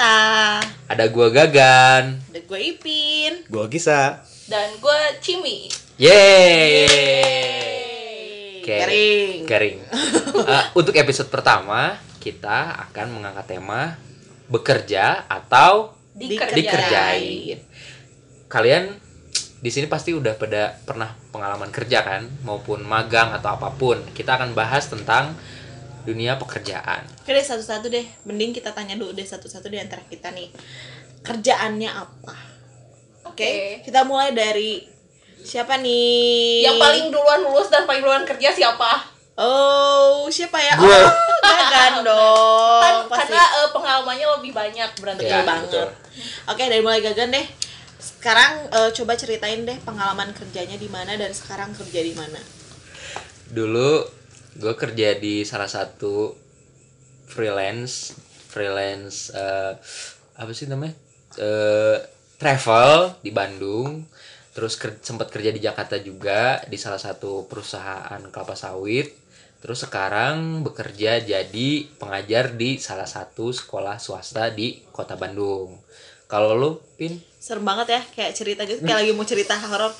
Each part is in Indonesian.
kita Ada gua Gagan. Ada gue Ipin Gua Gisa. dan gue Cimi Yeay. Oke. Garing Garing. Eh, untuk episode pertama kita akan mengangkat tema bekerja atau dikerjain. dikerjain. Kalian di sini pasti udah pada pernah pengalaman kerja kan, maupun magang atau apa pun. Kita akan bahas tentang dunia pekerjaan. Oke deh satu-satu deh Mending kita tanya dulu deh satu-satu di antara kita nih Kerjaannya apa? Oke Oke. Kita mulai dari Siapa nih? Yang paling duluan lulus dan paling duluan kerja siapa? Oh siapa ya? Gua. Oh, Gagan dong Kan Pasti karena eh, pengalamannya lebih banyak berarti. Ya, banget. betul. Oke, dari mulai Gagan deh. Sekarang eh, coba ceritain deh pengalaman kerjanya di mana dan sekarang kerja di mana. Dulu gue kerja di salah satu freelance freelance eh, apa sih namanya? Eh, travel di Bandung. Terus ker- sempat kerja di Jakarta juga di salah satu perusahaan kelapa sawit. Terus sekarang bekerja jadi pengajar di salah satu sekolah swasta di kota Bandung. Kalau lu pin? Serem banget ya, kayak cerita gitu, kayak lagi mau cerita horor.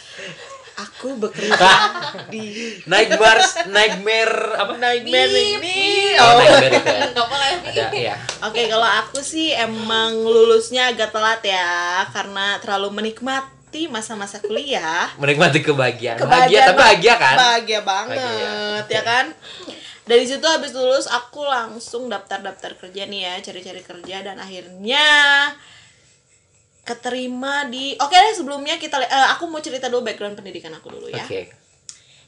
Aku bekerja di nightmare nightmare apa Nightmare ini. oh, nightmare itu ya. Ada ya Oke, kalau aku sih emang lulusnya agak telat ya, karena terlalu menikmati masa-masa kuliah. menikmati kebahagiaan, Kebahagiaan bahagia tapi ba- bahagia kan Bahagia banget, Bahagia, ya kan? Dari situ habis lulus aku langsung daftar-daftar kerja nih ya, cari-cari kerja dan akhirnya keterima di Oke deh sebelumnya kita eh, aku mau cerita dulu background pendidikan aku dulu ya. oke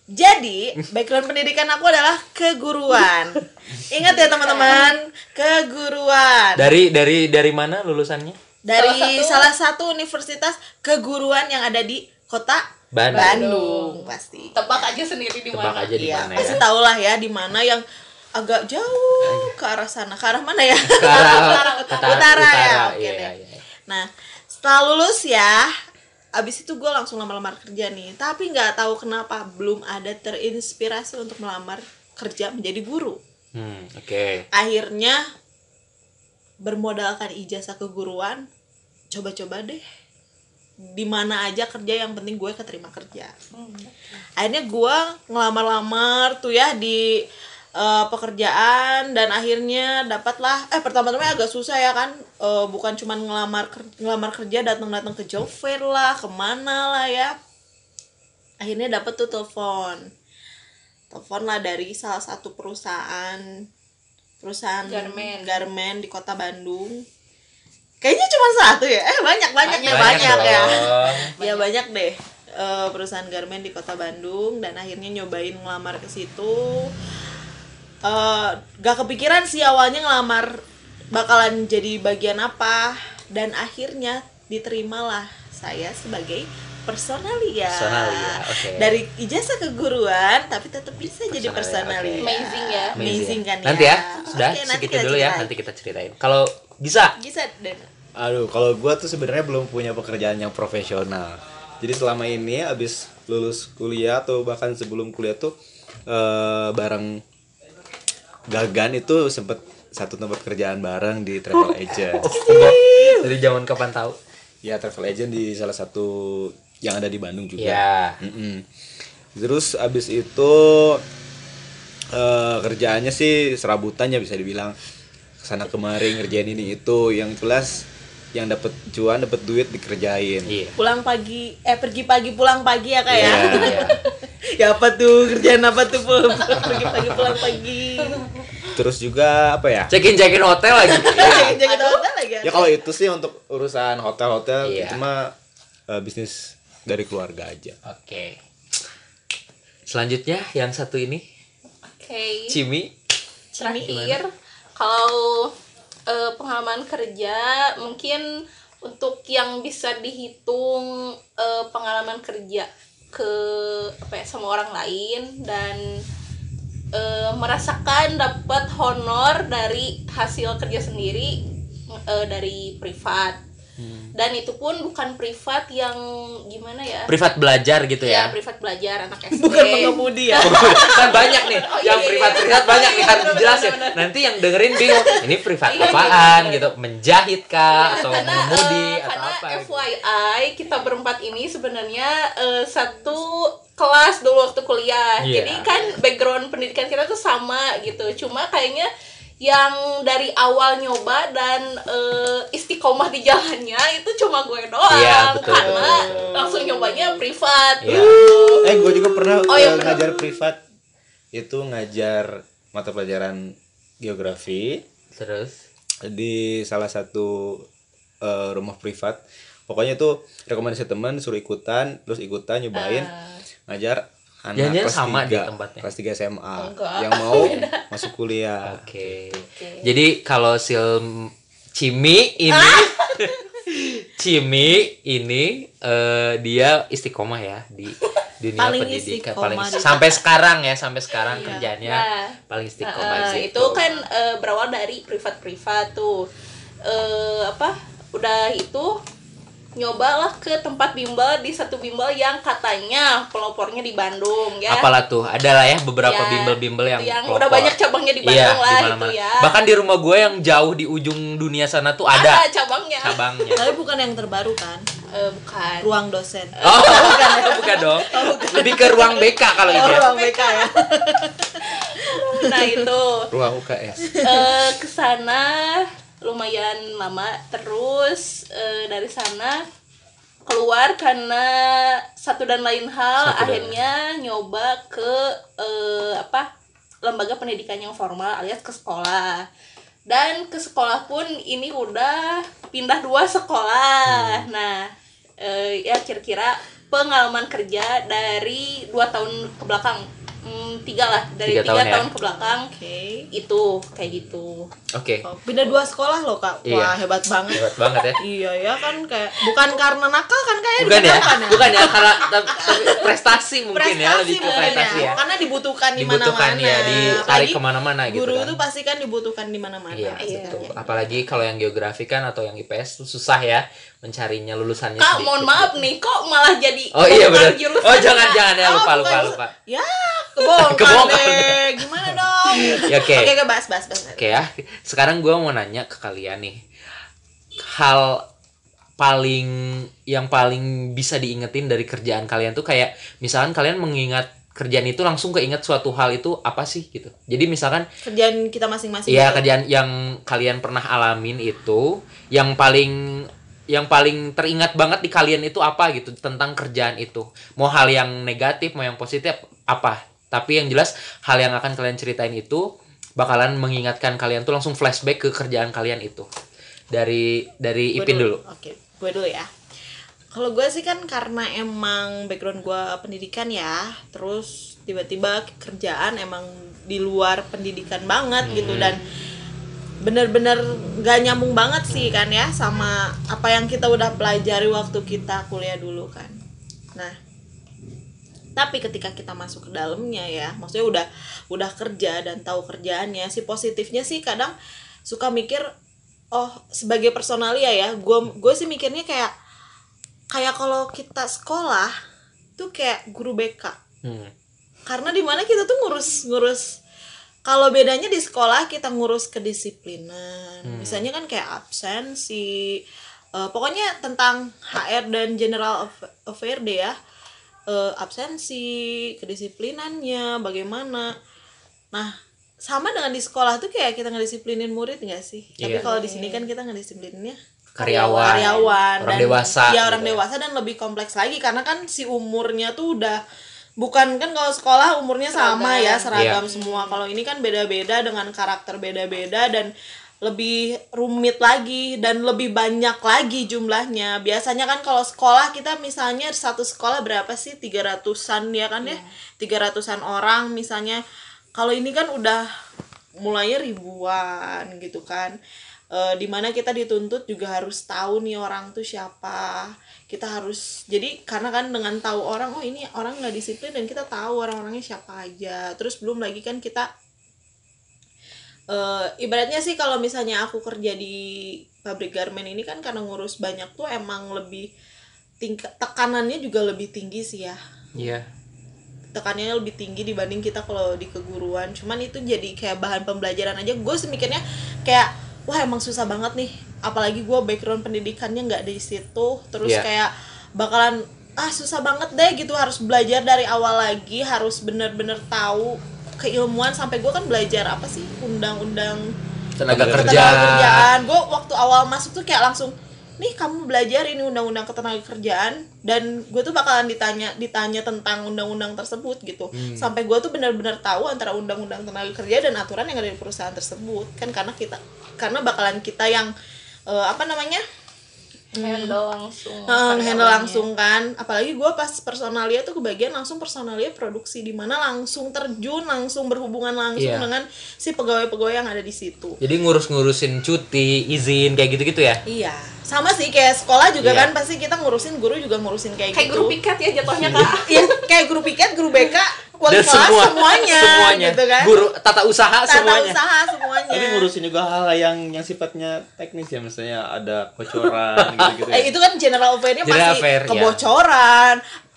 Jadi, background pendidikan aku adalah keguruan. Ingat ya teman-teman, keguruan. dari dari dari mana lulusannya Dari Salah salah satu universitas keguruan yang ada di kota Bandung. Bandung pasti. Tebak aja sendiri di tebak mana. aja di Iya, mana pasti ya tahu lah ya di mana yang agak jauh ke arah sana. Ke arah mana ya? ke arah Utara, utara, ya. Oke iya, deh. iya. Nah, setelah lulus ya, abis itu gue langsung lamar-lamar kerja nih. Tapi nggak tahu kenapa belum ada terinspirasi untuk melamar kerja menjadi guru. hmm oke Akhirnya bermodalkan ijazah keguruan, coba-coba deh di mana aja kerja yang penting gue keterima kerja. Akhirnya gue ngelamar-lamar tuh ya di eh, pekerjaan dan akhirnya dapatlah eh pertama-tama agak susah ya kan Eh, bukan cuman ngelamar ngelamar kerja datang-datang ke job fair lah ke mana lah ya. Akhirnya dapet tuh telepon. Telepon lah dari salah satu perusahaan perusahaan Garmen. garmen di kota Bandung. Kayaknya cuma satu ya? Eh banyak banyak deh Banyak banyak, ya. dong. ya banyak deh eh, perusahaan garmen di kota Bandung dan akhirnya nyobain ngelamar ke situ Eh, gak kepikiran sih awalnya ngelamar bakalan jadi bagian apa dan akhirnya diterimalah saya sebagai personalia Personalia, oke. dari ijazah keguruan tapi tetap bisa jadi Personalia, personalia oke. Amazing ya. amazing kan ya nanti ya sudah Oke, nanti segitu kita dulu ya ceritain. nanti kita ceritain kalau bisa bisa dan Aduh, kalau gua tuh sebenarnya belum punya pekerjaan yang profesional. Jadi selama ini abis lulus kuliah atau bahkan sebelum kuliah tuh eh, bareng Gagan itu sempet satu tempat kerjaan bareng di travel agent. dari zaman kapan tahu Ya travel agent di salah satu yang ada di Bandung juga. ya Mm-mm. Terus abis itu eh, kerjaannya sih serabutannya bisa dibilang ke sana kemari ngerjain ini itu yang jelas yang dapat cuan dapat duit dikerjain. iya pulang pagi eh pergi pagi pulang pagi ya kak ya Iya, iya. ya apa tuh? Kerjaan apa tuh pergi pagi pulang pagi. Terus juga apa ya? cekin cekin hotel lagi. Jangan jaga hotel lagi Ya kalau itu sih untuk urusan hotel-hotel Iya. itu mah eh, bisnis dari keluarga aja. oke. Selanjutnya yang satu ini. Oke. Cimi. Terakhir. Kalau eh, pengalaman kerja mungkin untuk yang bisa dihitung eh, pengalaman kerja ke apa ya sama orang lain dan eh, merasakan dapat honor dari hasil kerja sendiri eh, dari privat dan itu pun bukan privat yang gimana ya? Privat belajar gitu ya? Ya privat belajar anak SD bukan mengemudi ya? Kan banyak nih Oh, yang iya, iya, privat iya. privat banyak nih harus dijelasin. benar. nanti yang dengerin bingung ini privat Iya, iya, apaan gitu menjahit kah atau karena mengemudi eh, atau karena apa gitu. FYI kita berempat ini sebenarnya eh, satu kelas dulu waktu kuliah. Iya. jadi kan background pendidikan kita tuh sama gitu. Cuma kayaknya yang dari awal nyoba dan eh, istiqomah di jalannya itu cuma gue doang Iya, betul, karena betul, betul. langsung nyobanya privat Iya. eh gue juga pernah Oh, iya, eh, pernah. ngajar privat itu ngajar mata pelajaran geografi terus di salah satu eh, rumah privat pokoknya itu rekomendasi teman suruh ikutan terus ikutan nyobain Ah. ngajar anak Jangan-jangan kelas sama 3, di tempatnya? kelas 3 SMA Enggak. yang mau masuk kuliah Oke. Jadi kalau sil Cimi ini Ah! Cimi ini eh, dia istiqomah ya di dunia Paling pendidikan paling di- sampai sekarang ya sampai sekarang Iya. kerjanya Nah, paling istiqomah gitu. itu kan eh, berawal dari privat-privat tuh eh apa udah itu nyobalah ke tempat bimbel di satu bimbel yang katanya pelopornya di Bandung ya. Apalah tuh, adalah ya beberapa Ya, bimbel-bimbel yang yang pelopor. udah banyak cabangnya di Iya, Bandung lah di itu ya. Bahkan di rumah gue yang jauh di ujung dunia sana tuh ada ada cabangnya. cabangnya. tapi bukan yang terbaru kan? Eh, bukan. Ruang dosen. Oh, bukan, bukan dong. Lebih ke ruang BK kalau oh, itu ya. ruang BK ya. Nah itu. Ruang UKS eh ke sana lumayan lama. Terus eh, dari sana keluar karena satu dan lain hal. Satu dan akhirnya nyoba ke eh, apa lembaga pendidikan yang formal alias ke sekolah. Dan ke sekolah pun ini udah pindah dua sekolah. Nah eh, ya kira-kira pengalaman kerja dari dua tahun ke belakang Hmm, tiga lah dari Tiga tiga, tahun ya? tahun ke belakang oke itu kayak gitu Oke. Oh, pindah dua sekolah loh kak Iya. wah hebat banget Hebat banget ya. iya ya kan kayak bukan karena nakal kan kayak Bukan ya? dibenarkan ya Bukan ya karena tapi, tapi prestasi mungkin ya lebih ke prestasi ya. karena dibutuhkan di Dibutuhkan mana-mana ya, ditarik Apalagi ke mana-mana gitu guru kan. itu pasti kan dibutuhkan di mana-mana Iya, sebenarnya. betul. Apalagi kalau yang geografi kan atau yang IPS tuh susah ya mencarinya lulusannya kak sedikit. mohon maaf nih kok malah jadi Oh iya benar. Oh jangan jangan ya Oh, lupa lupa lupa. ya kebongkar Kebongkar deh gimana dong Ya, oke. oke oke bahas bahas bahas Oke ya. Sekarang gua mau nanya ke kalian nih. Hal paling yang paling bisa diingetin dari kerjaan kalian tuh kayak misalkan kalian mengingat kerjaan itu langsung keinget suatu hal itu apa sih gitu. Jadi misalkan kerjaan kita masing-masing Iya gitu. kerjaan yang kalian pernah alamin itu yang paling yang paling teringat banget di kalian itu apa gitu tentang kerjaan itu. Mau hal yang negatif mau yang positif apa? Tapi yang jelas hal yang akan kalian ceritain itu bakalan mengingatkan kalian tuh langsung flashback ke kerjaan kalian itu. Dari dari Gue Ipin dulu, Oke, gue dulu ya. Kalau gue sih kan karena emang background gue pendidikan ya, terus tiba-tiba kerjaan emang di luar pendidikan banget Hmm. gitu dan bener-bener gak nyambung banget sih kan ya sama apa yang kita udah pelajari waktu kita kuliah dulu kan. Nah, tapi ketika kita masuk ke dalamnya ya, maksudnya udah udah kerja dan tahu kerjaannya, si positifnya sih kadang suka mikir oh sebagai personalia ya gue gue sih mikirnya kayak kayak kalau kita sekolah tuh kayak guru BK Hmm. karena di mana kita tuh ngurus ngurus kalau bedanya di sekolah kita ngurus kedisiplinan. Misalnya kan kayak absensi eh, pokoknya tentang HR dan general aff- affair deh ya. Eh, absensi kedisiplinannya bagaimana. Nah sama dengan di sekolah tuh kayak kita ngedisiplinin murid nggak sih? Tapi Iya. kalau di sini kan kita ngedisiplininnya karyawan karyawan orang dan dewasa ya orang gitu. dewasa dan lebih kompleks lagi karena kan si umurnya tuh udah bukan kan kalau sekolah umurnya sama ya seragam Iya. semua. Kalau ini kan beda-beda dengan karakter beda-beda dan lebih rumit lagi dan lebih banyak lagi jumlahnya. Biasanya kan kalau sekolah kita misalnya satu sekolah berapa sih? 300-an ya kan ya? 300-an orang misalnya. Kalau ini kan udah mulainya ribuan gitu kan Eh, di mana kita dituntut juga harus tahu nih orang tuh siapa. Kita harus jadi karena kan dengan tahu orang oh ini orang nggak disiplin dan kita tahu orang-orangnya siapa aja. Terus belum lagi kan kita eh, ibaratnya sih kalau misalnya aku kerja di pabrik garment ini kan karena ngurus banyak tuh emang lebih tingkat tekanannya juga lebih tinggi sih ya. Iya. tekanannya lebih tinggi dibanding kita kalau di keguruan. Cuman itu jadi kayak bahan pembelajaran aja. Gue semikirnya kayak wah emang susah banget nih. Apalagi gue background pendidikannya nggak di situ. Terus Iya. kayak bakalan ah susah banget deh gitu. Harus belajar dari awal lagi. Harus bener-bener tahu keilmuan. Sampai gue kan belajar apa sih? Undang-undang Tenaga Tenaga kerja. kerjaan. Gue waktu awal masuk tuh kayak langsung nih kamu belajar ini undang-undang ketenaga kerjaan dan gue tuh bakalan ditanya ditanya tentang undang-undang tersebut gitu. Sampai gue tuh benar-benar tahu antara undang-undang tenaga kerja dan aturan yang ada di perusahaan tersebut. Kan karena kita karena bakalan kita yang eh, apa namanya? Handle langsung Eh, handle langsung kan. Apalagi gue pas personalia tuh kebagian langsung personalia produksi di mana langsung terjun langsung berhubungan langsung Iya. dengan si pegawai-pegawai yang ada di situ. Jadi ngurus-ngurusin cuti, izin kayak gitu-gitu ya. Iya, sama sih kayak sekolah juga Iya. kan pasti kita ngurusin guru juga ngurusin kayak, kayak gitu. guru piket ya jatuhnya kak Iya, kayak guru piket, guru BK, wali Dan kelas semua, semuanya, semuanya. gitu kan. Guru tata usaha Tata semuanya. usaha semuanya. Tapi ngurusin juga hal yang yang sifatnya teknis ya, misalnya ada kocoran gitu-gitu. ya. Eh itu kan general affair-nya pasti affair, ya.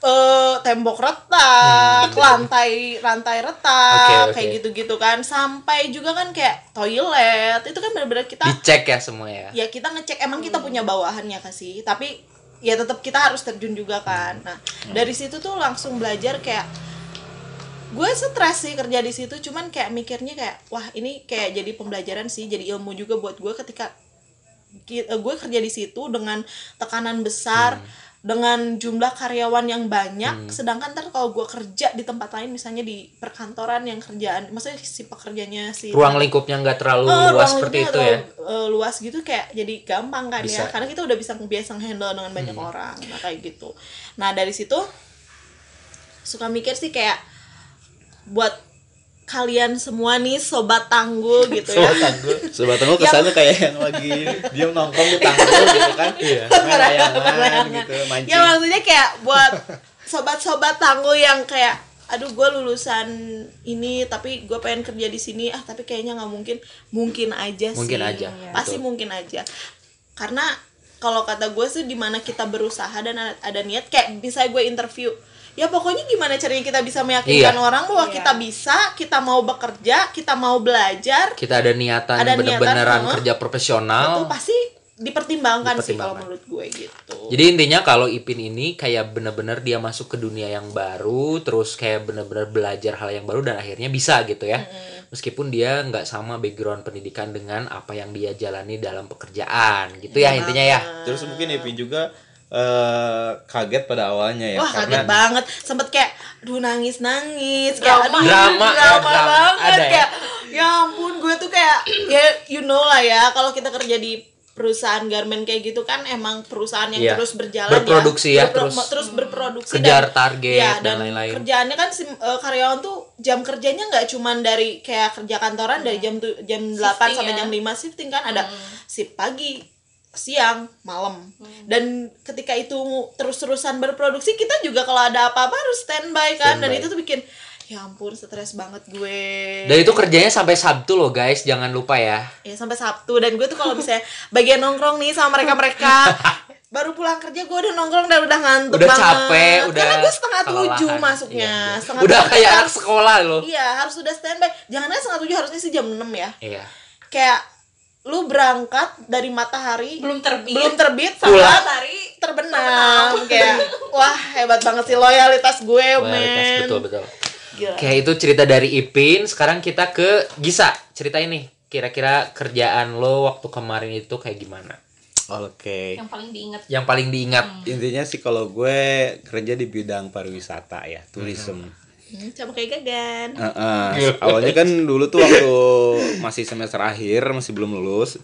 Eh, tembok retak, lantai rantai retak, Hmm. Oke, oke. kayak gitu-gitu kan. Sampai juga kan kayak toilet, itu kan benar-benar kita Dicek ya semua ya. ya kita ngecek emang kita punya bawahannya kasih tapi ya tetap kita harus terjun juga kan nah dari situ tuh langsung belajar kayak gue stres sih kerja di situ cuman kayak mikirnya kayak wah ini kayak jadi pembelajaran sih jadi ilmu juga buat gue ketika eh, gue kerja di situ dengan tekanan besar dengan jumlah karyawan yang banyak sedangkan ntar kalau gue kerja di tempat lain misalnya di perkantoran yang kerjaan maksudnya si pekerjanya si Ruang lingkupnya nggak terlalu Oh, luas seperti itu ya. eh, luas gitu kayak jadi gampang kan Bisa. ya karena kita udah bisa biasa handle dengan banyak orang nah kayak gitu nah dari situ suka mikir sih kayak buat kalian semua nih sobat tanggul gitu ya Sobat tanggul. Sobat Tengku kesannya kayak yang lagi dia nongkrong di tanggul gitu kan. Iya. Main layangan gitu, mancing. ya maksudnya kayak buat sobat-sobat tanggul yang kayak aduh gue lulusan ini tapi gue pengen kerja di sini ah tapi kayaknya nggak mungkin mungkin aja sih Mungkin aja, pasti betul. mungkin aja karena kalau kata gue sih di mana kita berusaha dan ada, ada niat kayak bisa gue interview ya pokoknya gimana caranya kita bisa meyakinkan Iya. orang bahwa Iya. kita bisa kita mau bekerja kita mau belajar Kita ada niatan Ada niatan, bener-beneran kerja itu profesional. pasti dipertimbangkan, sih kalau Dipertimbangkan. menurut gue gitu Jadi intinya kalau Ipin ini kayak bener-bener dia masuk ke dunia yang baru, terus kayak bener-bener belajar hal yang baru dan akhirnya bisa gitu ya. Meskipun dia nggak sama background pendidikan dengan apa yang dia jalani dalam pekerjaan, gitu ya intinya ya. Terus mungkin Ipin juga eh, kaget pada awalnya ya Wah karena kaget banget, sempet kayak, duh nangis nangis, kayak Drama. aduh Drama, ya, drama drama. banget, Ada ya? kayak ya ampun gue tuh kayak ya you know lah ya kalau kita kerja di perusahaan garment kayak gitu kan emang perusahaan yang Iya. terus berjalan Berproduksi ya, Berpro- terus terus berproduksi kejar target ya, dan lain-lain. kerjaannya kan si eh, karyawan tuh jam kerjanya nggak cuman dari kayak kerja kantoran dari jam tu, jam 8 Shifting sampai ya. jam 5 shifting kan ada shift pagi siang malam dan ketika itu terus-terusan berproduksi kita juga kalau ada apa-apa harus standby kan dan Standby. itu tuh bikin ya ampun stres banget gue Dan itu kerjanya sampai Sabtu loh guys, jangan lupa ya. ya sampai Sabtu dan gue tuh kalau misalnya bagian nongkrong nih sama mereka mereka baru pulang kerja gue udah nongkrong dan udah ngantuk Udah banget capek, udah karena gue setengah tujuh kelelahan. masuknya Iya, iya. setengah Udah tujuh kayak harus- anak sekolah loh. iya harus sudah standby jangan setengah tujuh harusnya sih jam 6 ya Iya. kayak lu berangkat dari matahari belum terbit belum terbit sama matahari terbenam kayak wah hebat banget sih loyalitas gue Loyalitas, men betul betul. Gila. Oke, itu cerita dari Ipin. Sekarang kita ke Gisa. Cerita ini. Kira-kira kerjaan lo waktu kemarin itu kayak gimana? Oke. yang paling diingat Yang paling diingat. Intinya sih kalau gue kerja di bidang pariwisata ya, tourism. Hmm, sama kayak gagan. Heeh. awalnya kan dulu tuh waktu masih semester akhir masih belum lulus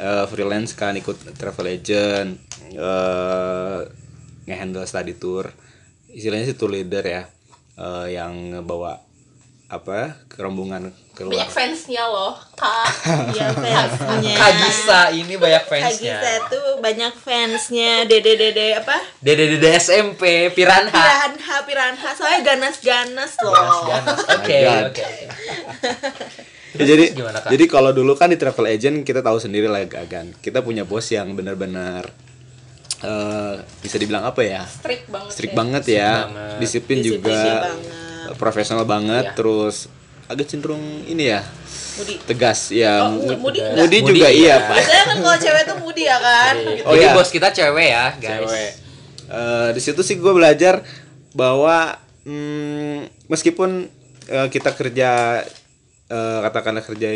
eh, freelance kan ikut travel agent eh ngehandle study tour. Istilahnya sih tour leader ya eh, yang ngebawa apa rombongan keluar banyak fansnya loh kak Iya fansnya. Kagisa ini banyak Kagisa fansnya tuh banyak fansnya. Dede dede apa? Dede Dede SMP Piranha Piranha Piranha. Soalnya ganas-ganas loh. Ganas. Oke Oh oke oke. Ya, jadi gimana, Kak? jadi kalau dulu kan di travel agent kita tahu sendiri lah Gagan kita punya bos yang benar-benar eh, bisa dibilang apa ya strict banget strict ya. banget ya disiplin, Disiplin juga banget. Profesional banget Iya. terus agak cenderung ini ya Mudi. tegas ya Oh, Mu- Mudi? Mudi Mudi juga iya. iya pak Biasanya kan kalau cewek tuh mudi ya kan? Gitu. Oh, Jadi iya. bos kita cewek ya guys cewek Eh, di situ sih gue belajar bahwa mm, meskipun eh, kita kerja eh, katakanlah kerja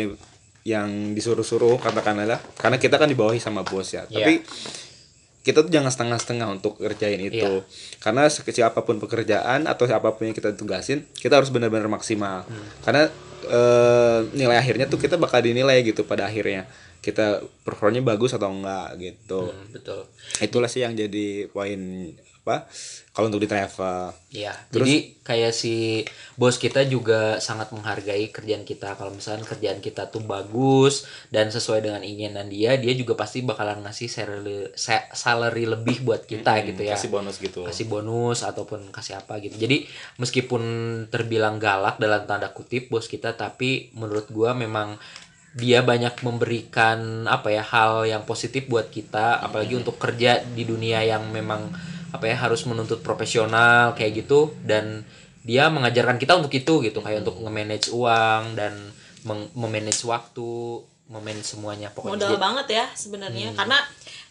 yang disuruh-suruh katakanlah karena kita kan dibawahi sama bos ya Iya. tapi kita tuh jangan setengah-setengah untuk kerjain itu. Karena sekecil apa pun pekerjaan atau apa pun yang kita tugasin kita harus benar-benar maksimal. Karena eh, nilai akhirnya tuh kita bakal dinilai gitu pada akhirnya. Kita performanya bagus atau enggak gitu. Hmm, betul. Itulah sih yang jadi poin apa kalau untuk di travel Iya, jadi kayak si bos kita juga sangat menghargai kerjaan kita. Kalau misalnya kerjaan kita tuh bagus dan sesuai dengan inginan dia, dia juga pasti bakalan ngasih salary, sa- salary lebih buat kita gitu ya. kasih bonus gitu Kasih bonus ataupun kasih apa gitu. Jadi meskipun terbilang galak dalam tanda kutip bos kita, tapi menurut gua memang dia banyak memberikan apa ya hal yang positif buat kita apalagi untuk kerja di dunia yang memang apa ya harus menuntut profesional kayak gitu dan dia mengajarkan kita untuk itu gitu kayak untuk nge-manage uang dan meng- memanage waktu memanage semuanya pokoknya Modal Jadi- banget ya sebenarnya karena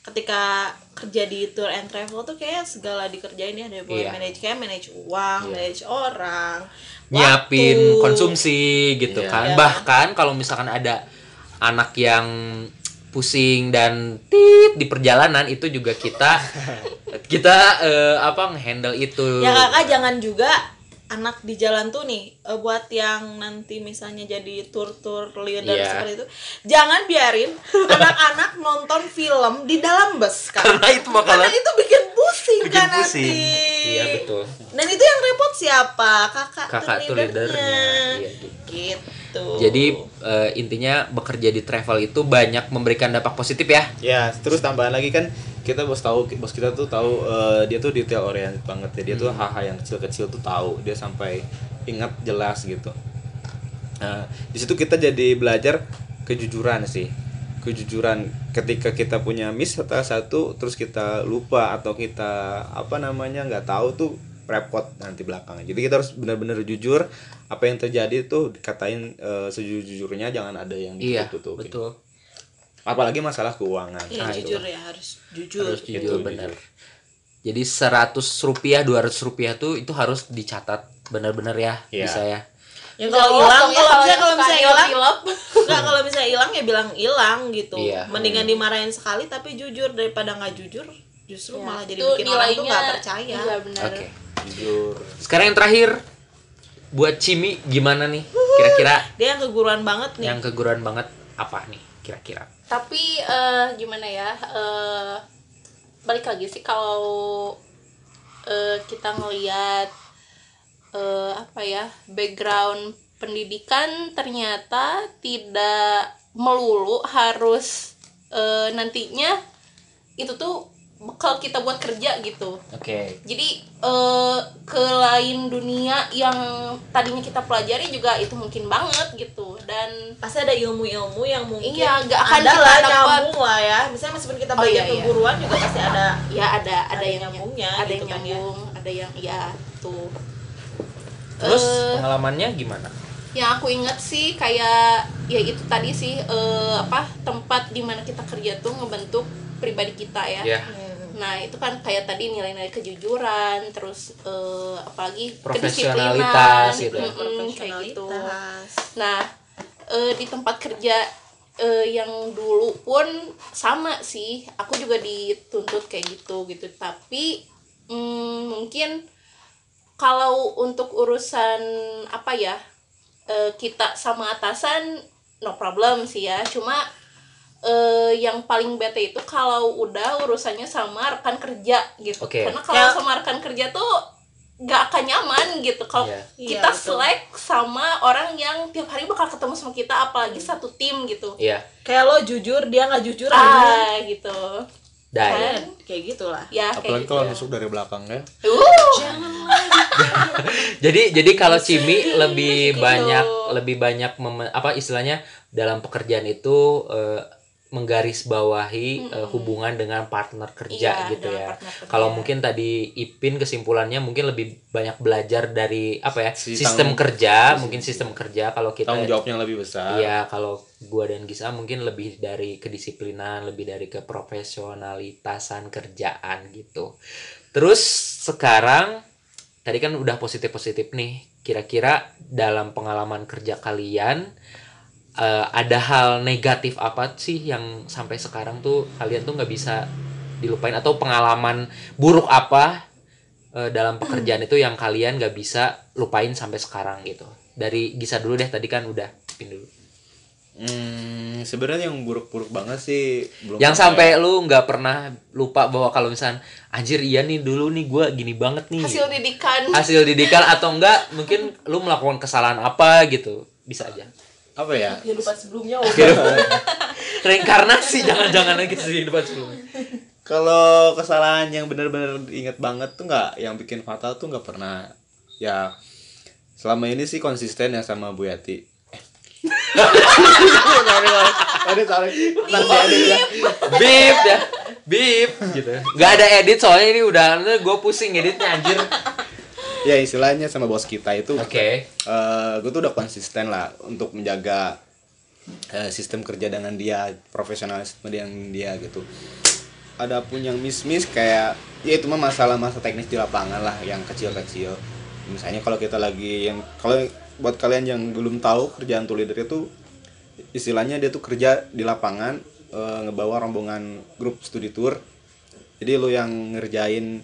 ketika kerja di tour and travel tuh kayak segala dikerjain ya dari mulai Iya. manage kayak manage uang, manage orang, nyiapin waktu. konsumsi gitu Iya. kan Iya. bahkan kalau misalkan ada anak yang pusing dan tit di perjalanan itu juga kita kita eh, apa ngehandle itu Ya kakak jangan juga anak di jalan tuh nih eh, buat yang nanti misalnya jadi tour-tour leader Iya. seperti itu jangan biarin anak-anak nonton film di dalam bus kan karena itu bakalan karena itu bikin pusing Bikin kan pusing. nanti iya betul dan itu yang repot siapa kakak, Kakak tour leadernya. Iya, gitu. gitu jadi eh, intinya bekerja di travel itu banyak memberikan dampak positif ya. Ya terus tambahan lagi kan kita bos tahu bos kita tuh tahu eh, dia tuh detail oriented banget ya. Dia tuh hal-hal yang kecil-kecil tuh tahu dia sampai ingat jelas gitu. Nah di situ kita jadi belajar kejujuran sih. Kejujuran ketika kita punya miss atau satu terus kita lupa atau kita apa namanya nggak tahu tuh repot nanti belakangnya jadi kita harus benar-benar jujur apa yang terjadi tuh dikatain eh, sejujurnya jangan ada yang iya ditutup betul apalagi masalah keuangan Iya Nah, itu. jujur ya harus jujur. harus Gitu, jujur benar jadi 100 rupiah 200 rupiah tuh itu harus dicatat benar-benar ya Iya. bisa ya Ya kalau hilang, ya, kalau misalnya kalau misalnya hilang, Enggak kalau misalnya hilang ya bilang hilang gitu. Iya. Mendingan dimarahin sekali tapi jujur daripada nggak jujur, justru malah jadi itu bikin orang tuh nilainya nggak percaya. iya benar oke jujur sekarang yang terakhir buat Cimi gimana nih? Kira-kira Dia yang keguruan banget nih. yang keguruan banget apa nih kira-kira? Tapi eh, gimana ya eh, balik lagi sih kalau eh, kita ngelihat eh, apa ya background pendidikan ternyata tidak melulu harus eh, nantinya itu tuh bekal kita buat kerja gitu. Oke. Jadi eh, ke lain dunia yang tadinya kita pelajari juga itu mungkin banget gitu. Dan Pasti ada ilmu-ilmu yang mungkin Iya, nggak akan ada lah nyambung lah ya. Misalnya meskipun kita Oh, belajar iya, iya. keguruan juga pasti ada ya ada ada, Ada yang nyambungnya ada gitu yang kan ya. nyambung ada yang ya tuh. Terus Eh, pengalamannya gimana? yang aku ingat sih kayak ya itu tadi sih eh, apa tempat di mana kita kerja tuh ngebentuk pribadi kita ya. Ya nah itu kan kayak tadi nilai-nilai kejujuran terus eh, apalagi Profesionalitas kedisiplinan, gitu ya. mm-mm, kayak gitu profesionalitas. Nah, eh, di tempat kerja eh, yang dulu pun sama sih. Aku juga dituntut kayak gitu gitu. Tapi mm, mungkin kalau untuk urusan apa ya eh, kita sama atasan no problem sih ya. Cuma eh, yang paling bete itu kalau udah urusannya sama rekan kerja gitu. Oke. Karena kalau Ya. sama rekan kerja tuh nggak akan nyaman gitu kalau Iya. Iya, kita betul. selek sama orang yang tiap hari bakal ketemu sama kita apalagi satu tim gitu Iya. kayak lo jujur dia nggak jujur ah gitu Dai. kan kayak gitulah ya apalagi gitu kalau nusuk dari belakang ya uh, Jadi jadi kalau Cimi lebih Gitu. banyak lebih banyak meme- apa istilahnya dalam pekerjaan itu eh, menggarisbawahi eh, hubungan dengan partner kerja Iya, gitu ya. Kalau mungkin tadi Ipin kesimpulannya mungkin lebih banyak belajar dari apa ya? Si sistem tanggung- kerja, mungkin sistem kerja kalau kita tanggung jawabnya yang lebih besar Iya, kalau gua dan Gisa mungkin lebih dari kedisiplinan, lebih dari keprofesionalitasan kerjaan gitu. Terus sekarang tadi kan udah positif-positif nih. Kira-kira dalam pengalaman kerja kalian eh, ada hal negatif apa sih yang sampai sekarang tuh kalian tuh nggak bisa dilupain? Atau pengalaman buruk apa eh, dalam pekerjaan itu yang kalian nggak bisa lupain sampai sekarang gitu. Dari Gisa dulu deh tadi kan udah pin dulu. Hmm, sebenarnya yang buruk-buruk banget sih belum yang sampai lu nggak pernah lupa bahwa kalau misalnya anjir iya nih dulu nih gua gini banget nih. Hasil didikan. Hasil didikan atau enggak mungkin lu melakukan kesalahan apa gitu. Bisa aja apa ya? Kehidupan sebelumnya reinkarnasi jangan-jangan lagi kehidupan sebelumnya. Kalau kesalahan yang benar-benar inget banget tuh nggak yang bikin fatal tuh nggak pernah. Ya selama ini sih konsisten ya sama Bu Yati. Sorry, sorry. Ntar diedit ya. bip. Ya. Bip. Gitu nggak ada edit soalnya ini udah gue pusing editnya anjir ya istilahnya sama bos kita itu oke. gue tuh udah konsisten lah untuk menjaga eh, sistem kerja dengan dia profesionalisme dengan dia gitu. Ada pun yang miss miss kayak ya itu mah masalah masa teknis di lapangan lah yang kecil kecil misalnya kalau kita lagi yang kalau buat kalian yang belum tahu kerjaan tour leader itu istilahnya dia tuh kerja di lapangan eh, ngebawa rombongan grup studi tour. Jadi lu yang ngerjain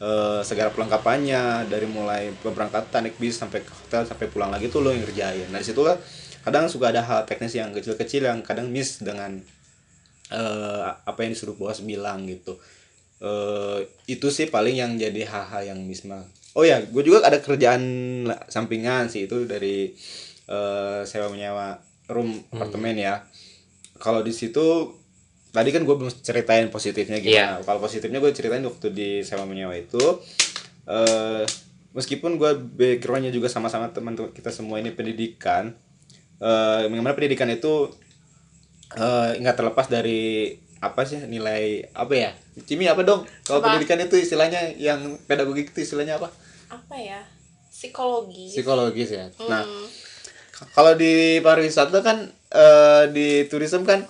eh, segala perlengkapannya dari mulai pemberangkatan naik bis sampai ke hotel sampai pulang lagi tuh lo yang ngerjain. Nah di situlah kadang suka ada hal teknis yang kecil-kecil yang kadang miss dengan eh, apa yang disuruh bos bilang gitu. Eh itu sih paling yang jadi hal-hal yang miss mah oh ya gue juga ada kerjaan sampingan sih itu dari eh, sewa menyewa room apartemen ya. Kalau di situ tadi kan gue belum ceritain positifnya gimana. Kalau positifnya gue ceritain waktu di sewa menyewa itu eh meskipun gue backgroundnya juga sama-sama teman kita semua ini pendidikan eh bagaimana pendidikan itu eh nggak terlepas dari apa sih nilai apa ya? Cimi apa dong? Kalau pendidikan itu istilahnya yang pedagogik itu istilahnya apa? Apa ya? Psikologi psikologis ya. Nah Hmm. kalau di pariwisata kan eh, di tourism kan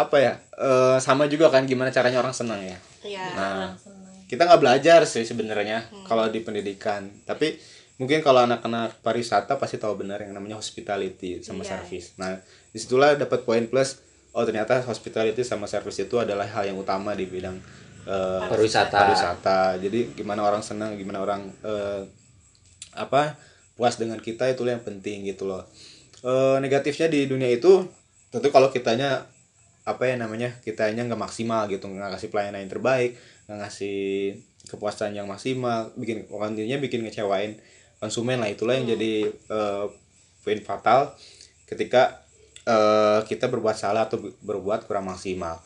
apa ya eh, sama juga kan gimana caranya orang senang ya. Ya nah kita nggak belajar sih sebenarnya kalau di pendidikan. Tapi mungkin kalau anak-anak pariwisata pasti tahu benar yang namanya hospitality sama Iya. service. Nah di situlah dapat poin plus oh ternyata hospitality sama service itu adalah hal yang utama di bidang eh, Pariwisata. pariwisata. Jadi gimana orang senang gimana orang eh, apa puas dengan kita itu yang penting gitu loh. Eh, negatifnya di dunia itu tentu kalau kitanya apa ya namanya kitanya nggak maksimal gitu nggak ngasih pelayanan yang terbaik nggak ngasih kepuasan yang maksimal bikin intinya bikin ngecewain konsumen lah itulah yang jadi eh, poin fatal ketika eh, kita berbuat salah atau berbuat kurang maksimal.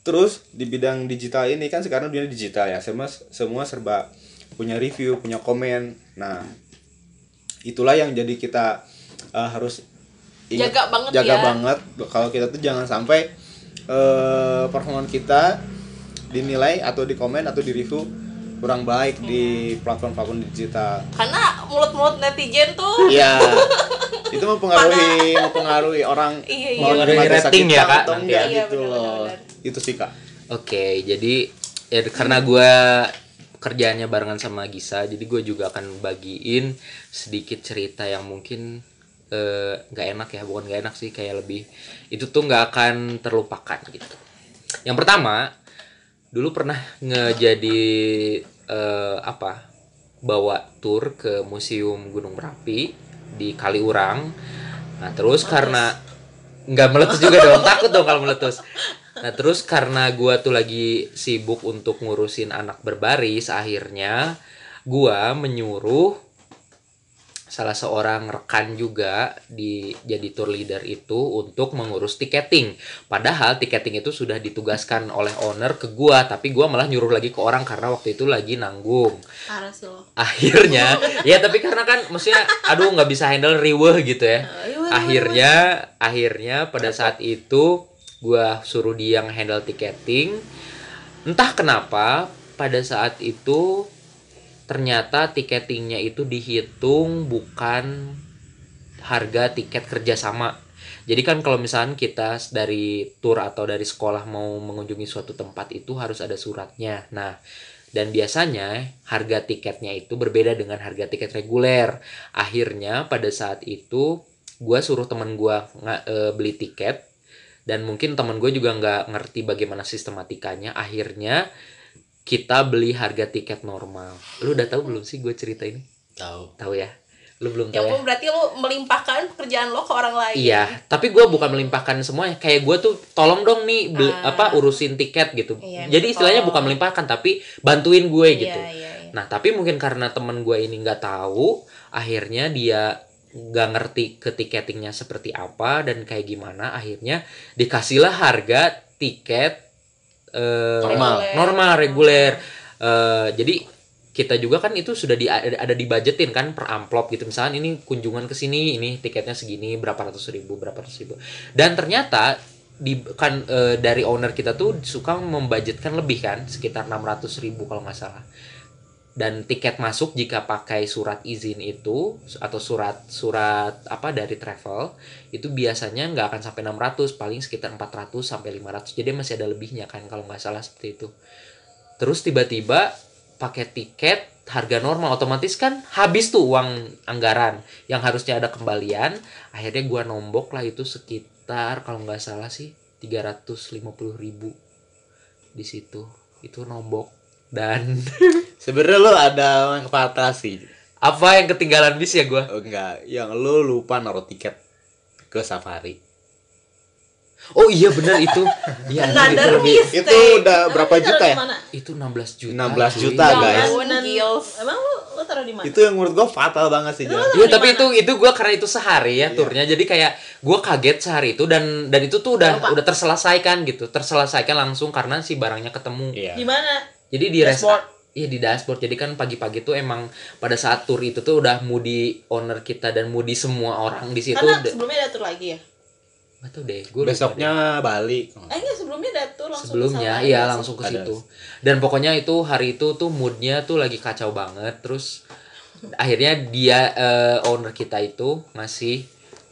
Terus di bidang digital ini kan sekarang dunia digital ya semua semua serba punya review punya komen. Nah itulah yang jadi kita eh, harus ingat- Jaga banget jaga ya. banget. Kalau kita tuh jangan sampai eh performa kita dinilai atau di komen atau di review kurang baik di platform-platform digital. Karena mulut-mulut netizen tuh. Ya itu mempengaruhi mempengaruhi orang Iya, iya. mau Mempengaruhi rating kita ya, Kak, atau nanti enggak ya. Iya, gitu loh. itu sih kak. Oke, jadi ya karena gue kerjaannya barengan sama Gisa, jadi gue juga akan bagiin sedikit cerita yang mungkin eh, nggak enak ya, bukan nggak enak sih, kayak lebih itu tuh nggak akan terlupakan gitu. Yang pertama, dulu pernah ngejadi eh, apa bawa tour ke museum Gunung Merapi di Kaliurang. Nah terus karena nggak meletus juga dong, takut dong kalau meletus. Nah terus karena gua tuh lagi sibuk untuk ngurusin anak berbaris, akhirnya gua menyuruh salah seorang rekan juga di jadi tour leader itu untuk mengurus tiketing. Padahal tiketing itu sudah ditugaskan oleh owner ke gua, tapi gua malah nyuruh lagi ke orang karena waktu itu lagi nanggung. Parah sih lo. Akhirnya, ya tapi karena kan maksudnya aduh nggak bisa handle riweh gitu ya. Akhirnya akhirnya pada saat itu gua suruh dia handle tiketing. Entah kenapa pada saat itu ternyata tiketingnya itu dihitung bukan harga tiket kerjasama. Jadi kan kalau misalnya kita dari tour atau dari sekolah mau mengunjungi suatu tempat itu harus ada suratnya. Nah, dan biasanya harga tiketnya itu berbeda dengan harga tiket reguler. Akhirnya pada saat itu gue suruh temen gue beli tiket dan mungkin temen gue juga nggak ngerti bagaimana sistematikanya. Akhirnya kita beli harga tiket normal. Lu udah tahu belum sih gue cerita ini? Tahu. Tahu ya? Lu belum Ya tahu ya? ampun, berarti lu melimpahkan pekerjaan lo ke orang lain. Iya, tapi gue bukan melimpahkan semuanya. Kayak gue tuh tolong dong nih beli, Ah. apa urusin tiket gitu. Iya, Jadi istilahnya tolong. bukan melimpahkan tapi bantuin gue Iya, gitu. iya, iya. Nah, tapi mungkin karena temen gue ini nggak tahu, akhirnya dia nggak ngerti ke tiketingnya seperti apa dan kayak gimana. Akhirnya dikasihlah harga tiket eh, Normal. Reguler. normal reguler. Eh, jadi kita juga kan itu sudah di, ada, ada dibajetin kan per amplop gitu misalnya ini kunjungan ke sini ini tiketnya segini berapa ratus ribu berapa ratus ribu dan ternyata di kan eh, dari owner kita tuh suka membudgetkan lebih kan sekitar 600 ribu kalau nggak salah dan tiket masuk jika pakai surat izin itu atau surat surat apa dari travel itu biasanya nggak akan sampai 600 paling sekitar 400 sampai 500 jadi masih ada lebihnya kan kalau nggak salah seperti itu. Terus tiba-tiba pakai tiket harga normal otomatis kan habis tuh uang anggaran yang harusnya ada kembalian akhirnya gua nombok lah itu sekitar kalau nggak salah sih 350.000 ribu di situ. Itu nombok dan Sebenarnya lo ada yang kepatah sih. apa yang ketinggalan bis ya gua Oh, enggak, yang lo lupa naruh tiket ke safari. oh iya benar itu iya itu lebih mistake. Itu udah berapa Emang juta ya? itu 16 juta 16 cuy. juta, Jangan. guys. Emang lu lu taruh di mana? Itu yang menurut gua fatal banget sih. Iya tapi itu itu gue karena itu sehari ya turnya jadi kayak gue kaget sehari itu dan dan itu tuh udah Lupa. udah terselesaikan gitu terselesaikan langsung karena si barangnya ketemu Iya. Di mana? jadi di res Dashboard. Iya di dashboard. Jadi kan pagi-pagi tuh emang pada saat tur itu tuh udah moody owner kita dan moody semua orang di situ Karena udah- sebelumnya ada tur lagi ya? nggak tahu deh gue Besoknya balik. Eh enggak, sebelumnya ada tur langsung ke sebelumnya iya langsung ke situ. Dan pokoknya itu hari itu tuh moodnya tuh lagi kacau banget. Terus akhirnya dia eh, owner kita itu ngasih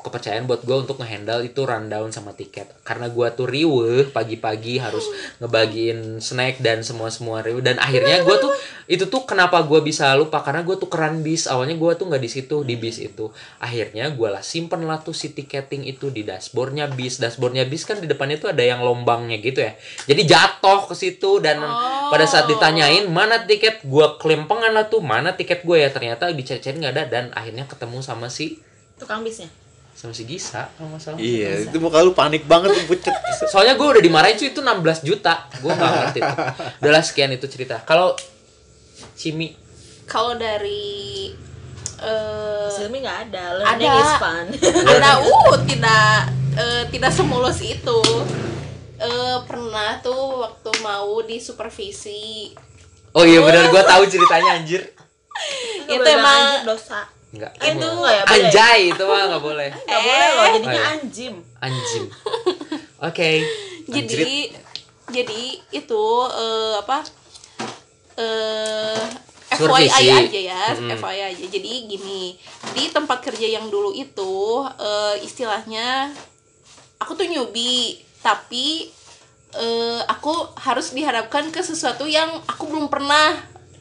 kepercayaan buat gue untuk ngehandle itu rundown sama tiket. Karena gue tuh riweh pagi-pagi harus ngebagiin snack dan semua semua riweh. Dan akhirnya gue tuh itu tuh kenapa gue bisa lupa? Karena gue tuh keran bis. Awalnya gue tuh nggak di situ di bis itu. Akhirnya gue lah simpen lah tuh si tiketing itu di dashboardnya bis. Dashboardnya bis kan di depannya tuh ada yang lombangnya gitu ya. Jadi jatuh ke situ dan pada saat ditanyain mana tiket? Gue kelempengan lah tuh mana tiket gue ya? Ternyata dicari-cari nggak ada dan akhirnya ketemu sama si Tukang bisnya. Sama si Gisa kalau nggak salah Iya, itu muka lu panik banget pucet. soalnya gue udah dimarahin cuy itu 16 juta gue nggak ngerti udahlah sekian itu cerita kalau Cimi Kalau dari eh Silmi nggak ada. Ada. Learning is fun. ada uh tidak eh, tidak semulus itu Eh, pernah tuh waktu mau di supervisi oh iya benar gue tahu ceritanya anjir Itu emang- anjir dosa. Enggak. Eh, itu nggak ya? Boleh. Anjay itu mah nggak boleh. Nggak boleh loh, jadinya Oh, iya. anjim. Anjim. Oke. jadi jadi itu eh, apa eh FYI Supervisi. aja ya Mm-mm. FYI aja jadi gini di tempat kerja yang dulu itu eh, istilahnya aku tuh newbie tapi eh, aku harus dihadapkan ke sesuatu yang aku belum pernah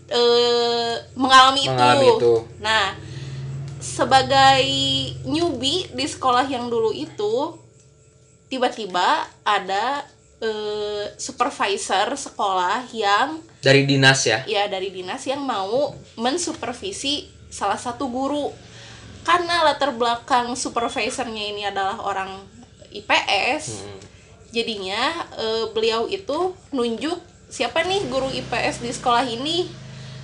eh, mengalami, Mengalami itu. nah sebagai newbie di sekolah yang dulu itu tiba-tiba ada eh, supervisor sekolah yang Dari dinas ya. ya dari dinas yang mau mensupervisi salah satu guru karena latar belakang supervisornya ini adalah orang IPS Hmm. jadinya eh, beliau itu nunjuk siapa nih guru IPS di sekolah ini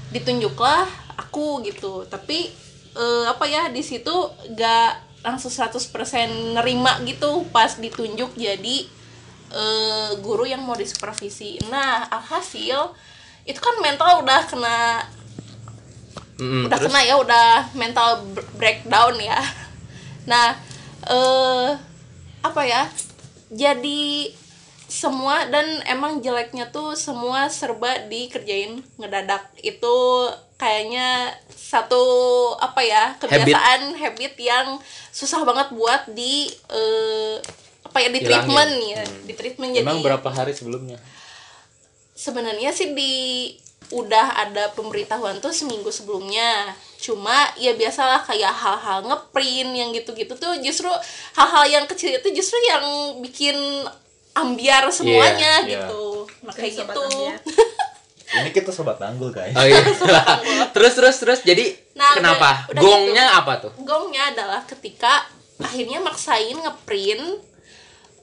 ditunjuklah aku gitu tapi eh, apa ya di situ gak langsung 100% nerima gitu pas ditunjuk jadi eh, guru yang mau disupervisi. Nah alhasil itu kan mental udah kena Mm-mm, udah terus? kena ya udah mental breakdown ya. Nah eh apa ya jadi semua dan emang jeleknya tuh semua serba dikerjain ngedadak. Itu kayaknya satu apa ya kebiasaan habit, yang susah banget buat di eh, apa ya di Hilangin. treatment ya di treatment jadi Emang berapa hari sebelumnya? sebenarnya sih di udah ada pemberitahuan tuh seminggu sebelumnya cuma ya biasalah kayak hal-hal ngeprint yang gitu-gitu tuh justru hal-hal yang kecil itu justru yang bikin ambiar semuanya Iya, iya. gitu nah kayak Sobat gitu ambiar. Ini kita sobat tanggul guys. oh iya. Terus terus terus. Jadi Nah, kenapa? udah- udah gongnya gitu. apa tuh? Gongnya adalah ketika akhirnya maksain ngeprint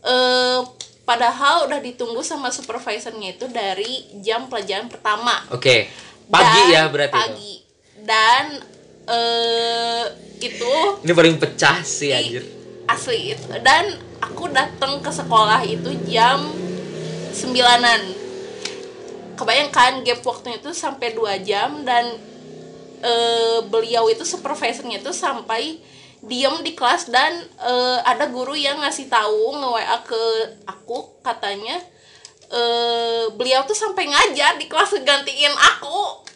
eh padahal udah ditunggu sama supervisornya itu dari jam pelajaran pertama. Oke. Pagi Dan- ya berarti itu? pagi. Dan eh itu ini paling pecah sih anjir. asli. Itu dan aku datang ke sekolah itu jam sembilanan kebayangkan gap waktunya itu sampai dua jam dan eh, beliau itu supervisornya itu sampai diem di kelas dan eh, ada guru yang ngasih tahu nge WA ke aku katanya eh, beliau tuh sampai ngajar di kelas gantiin aku.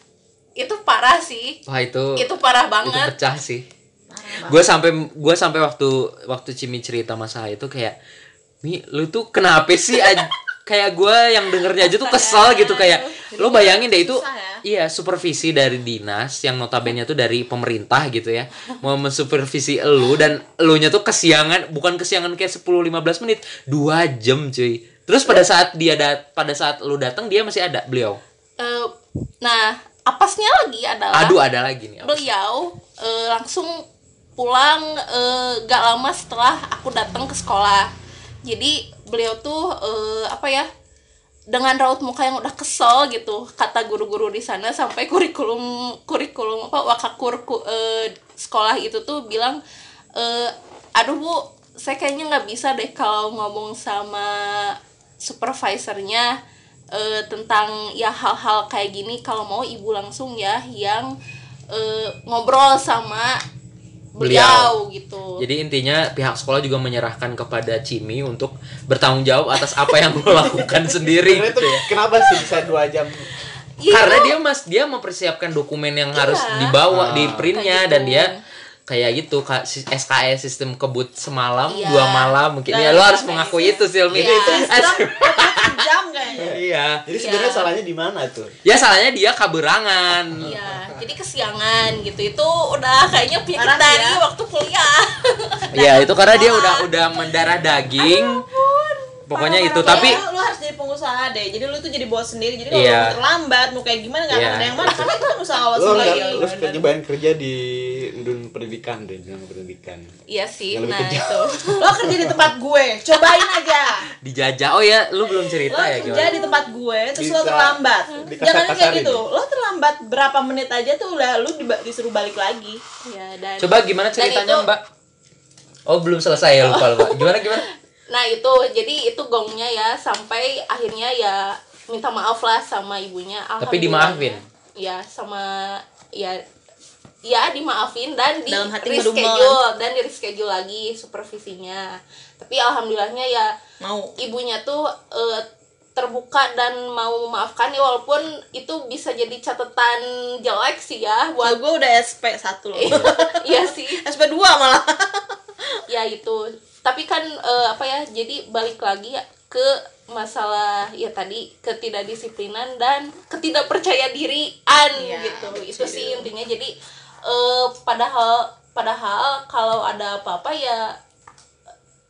Itu parah sih. Wah itu itu parah itu banget. pecah sih. Gue sampai gue sampai waktu waktu Cimi cerita masalah itu kayak mi lu tuh kenapa sih Aj- kayak gue yang dengernya aja tuh kesel gitu kayak lo bayangin deh itu ya. iya supervisi dari dinas yang notabene tuh dari pemerintah gitu ya mau mensupervisi elu dan elunya tuh kesiangan bukan kesiangan kayak 10-15 menit dua jam cuy. Terus pada saat dia dat pada saat lu datang dia masih ada beliau? Eh, nah apasnya lagi adalah aduh ada lagi nih apa? beliau eh, langsung pulang eh, gak lama setelah aku datang ke sekolah jadi beliau tuh eh, apa ya dengan raut muka yang udah kesel gitu kata guru-guru di sana sampai kurikulum kurikulum apa wakakur ku- eh, sekolah itu tuh bilang eh, aduh bu saya kayaknya nggak bisa deh kalau ngomong sama supervisornya eh, tentang ya hal-hal kayak gini. Kalau mau ibu langsung ya yang eh, ngobrol sama beliau, gitu Jadi intinya pihak sekolah juga menyerahkan kepada Cimi untuk bertanggung jawab atas apa yang lo lakukan sendiri Sebenarnya gitu ya. kenapa sih bisa dua jam? Iya, Karena dia mas dia mempersiapkan dokumen yang harus Iya. dibawa Ah. di printnya dan dia kayak gitu Kak, si- SKS sistem kebut semalam Iya. dua malam mungkin ya lo harus sampai mengakui itu Silmi. Iya. jam kayaknya iya. Jadi sebenarnya Iya. salahnya di mana tuh? Ya salahnya dia kaberangan. Iya, jadi kesiangan gitu. Itu udah kayaknya penyakit Parah dari ya. waktu kuliah. Iya itu karena dia udah udah mendarah daging. Pokoknya itu tapi lu, lu harus jadi pengusaha deh jadi lu tuh jadi bos sendiri jadi kalau Iya. lu terlambat mau kayak gimana nggak Iya. akan ada yang mana karena itu kan usaha lo Lo sendiri nggak lu suka nyobain kerja di dunia pendidikan deh, dunia pendidikan. Iya sih, nah kejam. itu. lo kerja di tempat gue cobain aja dijajah. Oh ya, lu belum lo cerita ya kerja gimana? di tempat gue terus lo Bisa terlambat dikasar-kasarin. jangan kayak gitu lo terlambat berapa menit aja tuh udah lu disuruh balik lagi Iya, dan Coba gimana dan ceritanya, itu- Mbak? Oh, belum selesai ya lupa lupa. Gimana gimana? Nah, itu jadi itu gongnya ya sampai akhirnya ya minta maaf lah sama ibunya. Tapi dimaafin? Ya, sama ya ya dimaafin dan di Dalam hati reschedule dan di reschedule lagi supervisinya. Tapi alhamdulillahnya ya mau ibunya tuh eh, terbuka dan mau memaafkan ya walaupun itu bisa jadi catatan jelek sih ya Wah buat gue udah SP 1 loh iya sih SP 2 malah ya itu tapi kan eh, apa ya jadi balik lagi ya ke masalah ya tadi ketidakdisiplinan dan ketidakpercaya dirian Iya, gitu itu betul. sih intinya jadi eh, padahal padahal kalau ada apa-apa ya